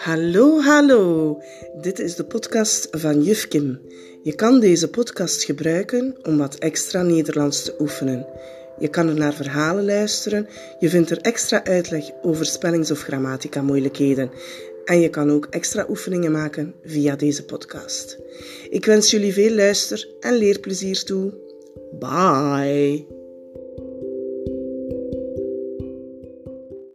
Hallo, hallo. Dit is de podcast van Juf Kim. Je kan deze podcast gebruiken om wat extra Nederlands te oefenen. Je kan er naar verhalen luisteren. Je vindt er extra uitleg over spellings- of grammatica moeilijkheden. En je kan ook extra oefeningen maken via deze podcast. Ik wens jullie veel luister- en leerplezier toe. Bye.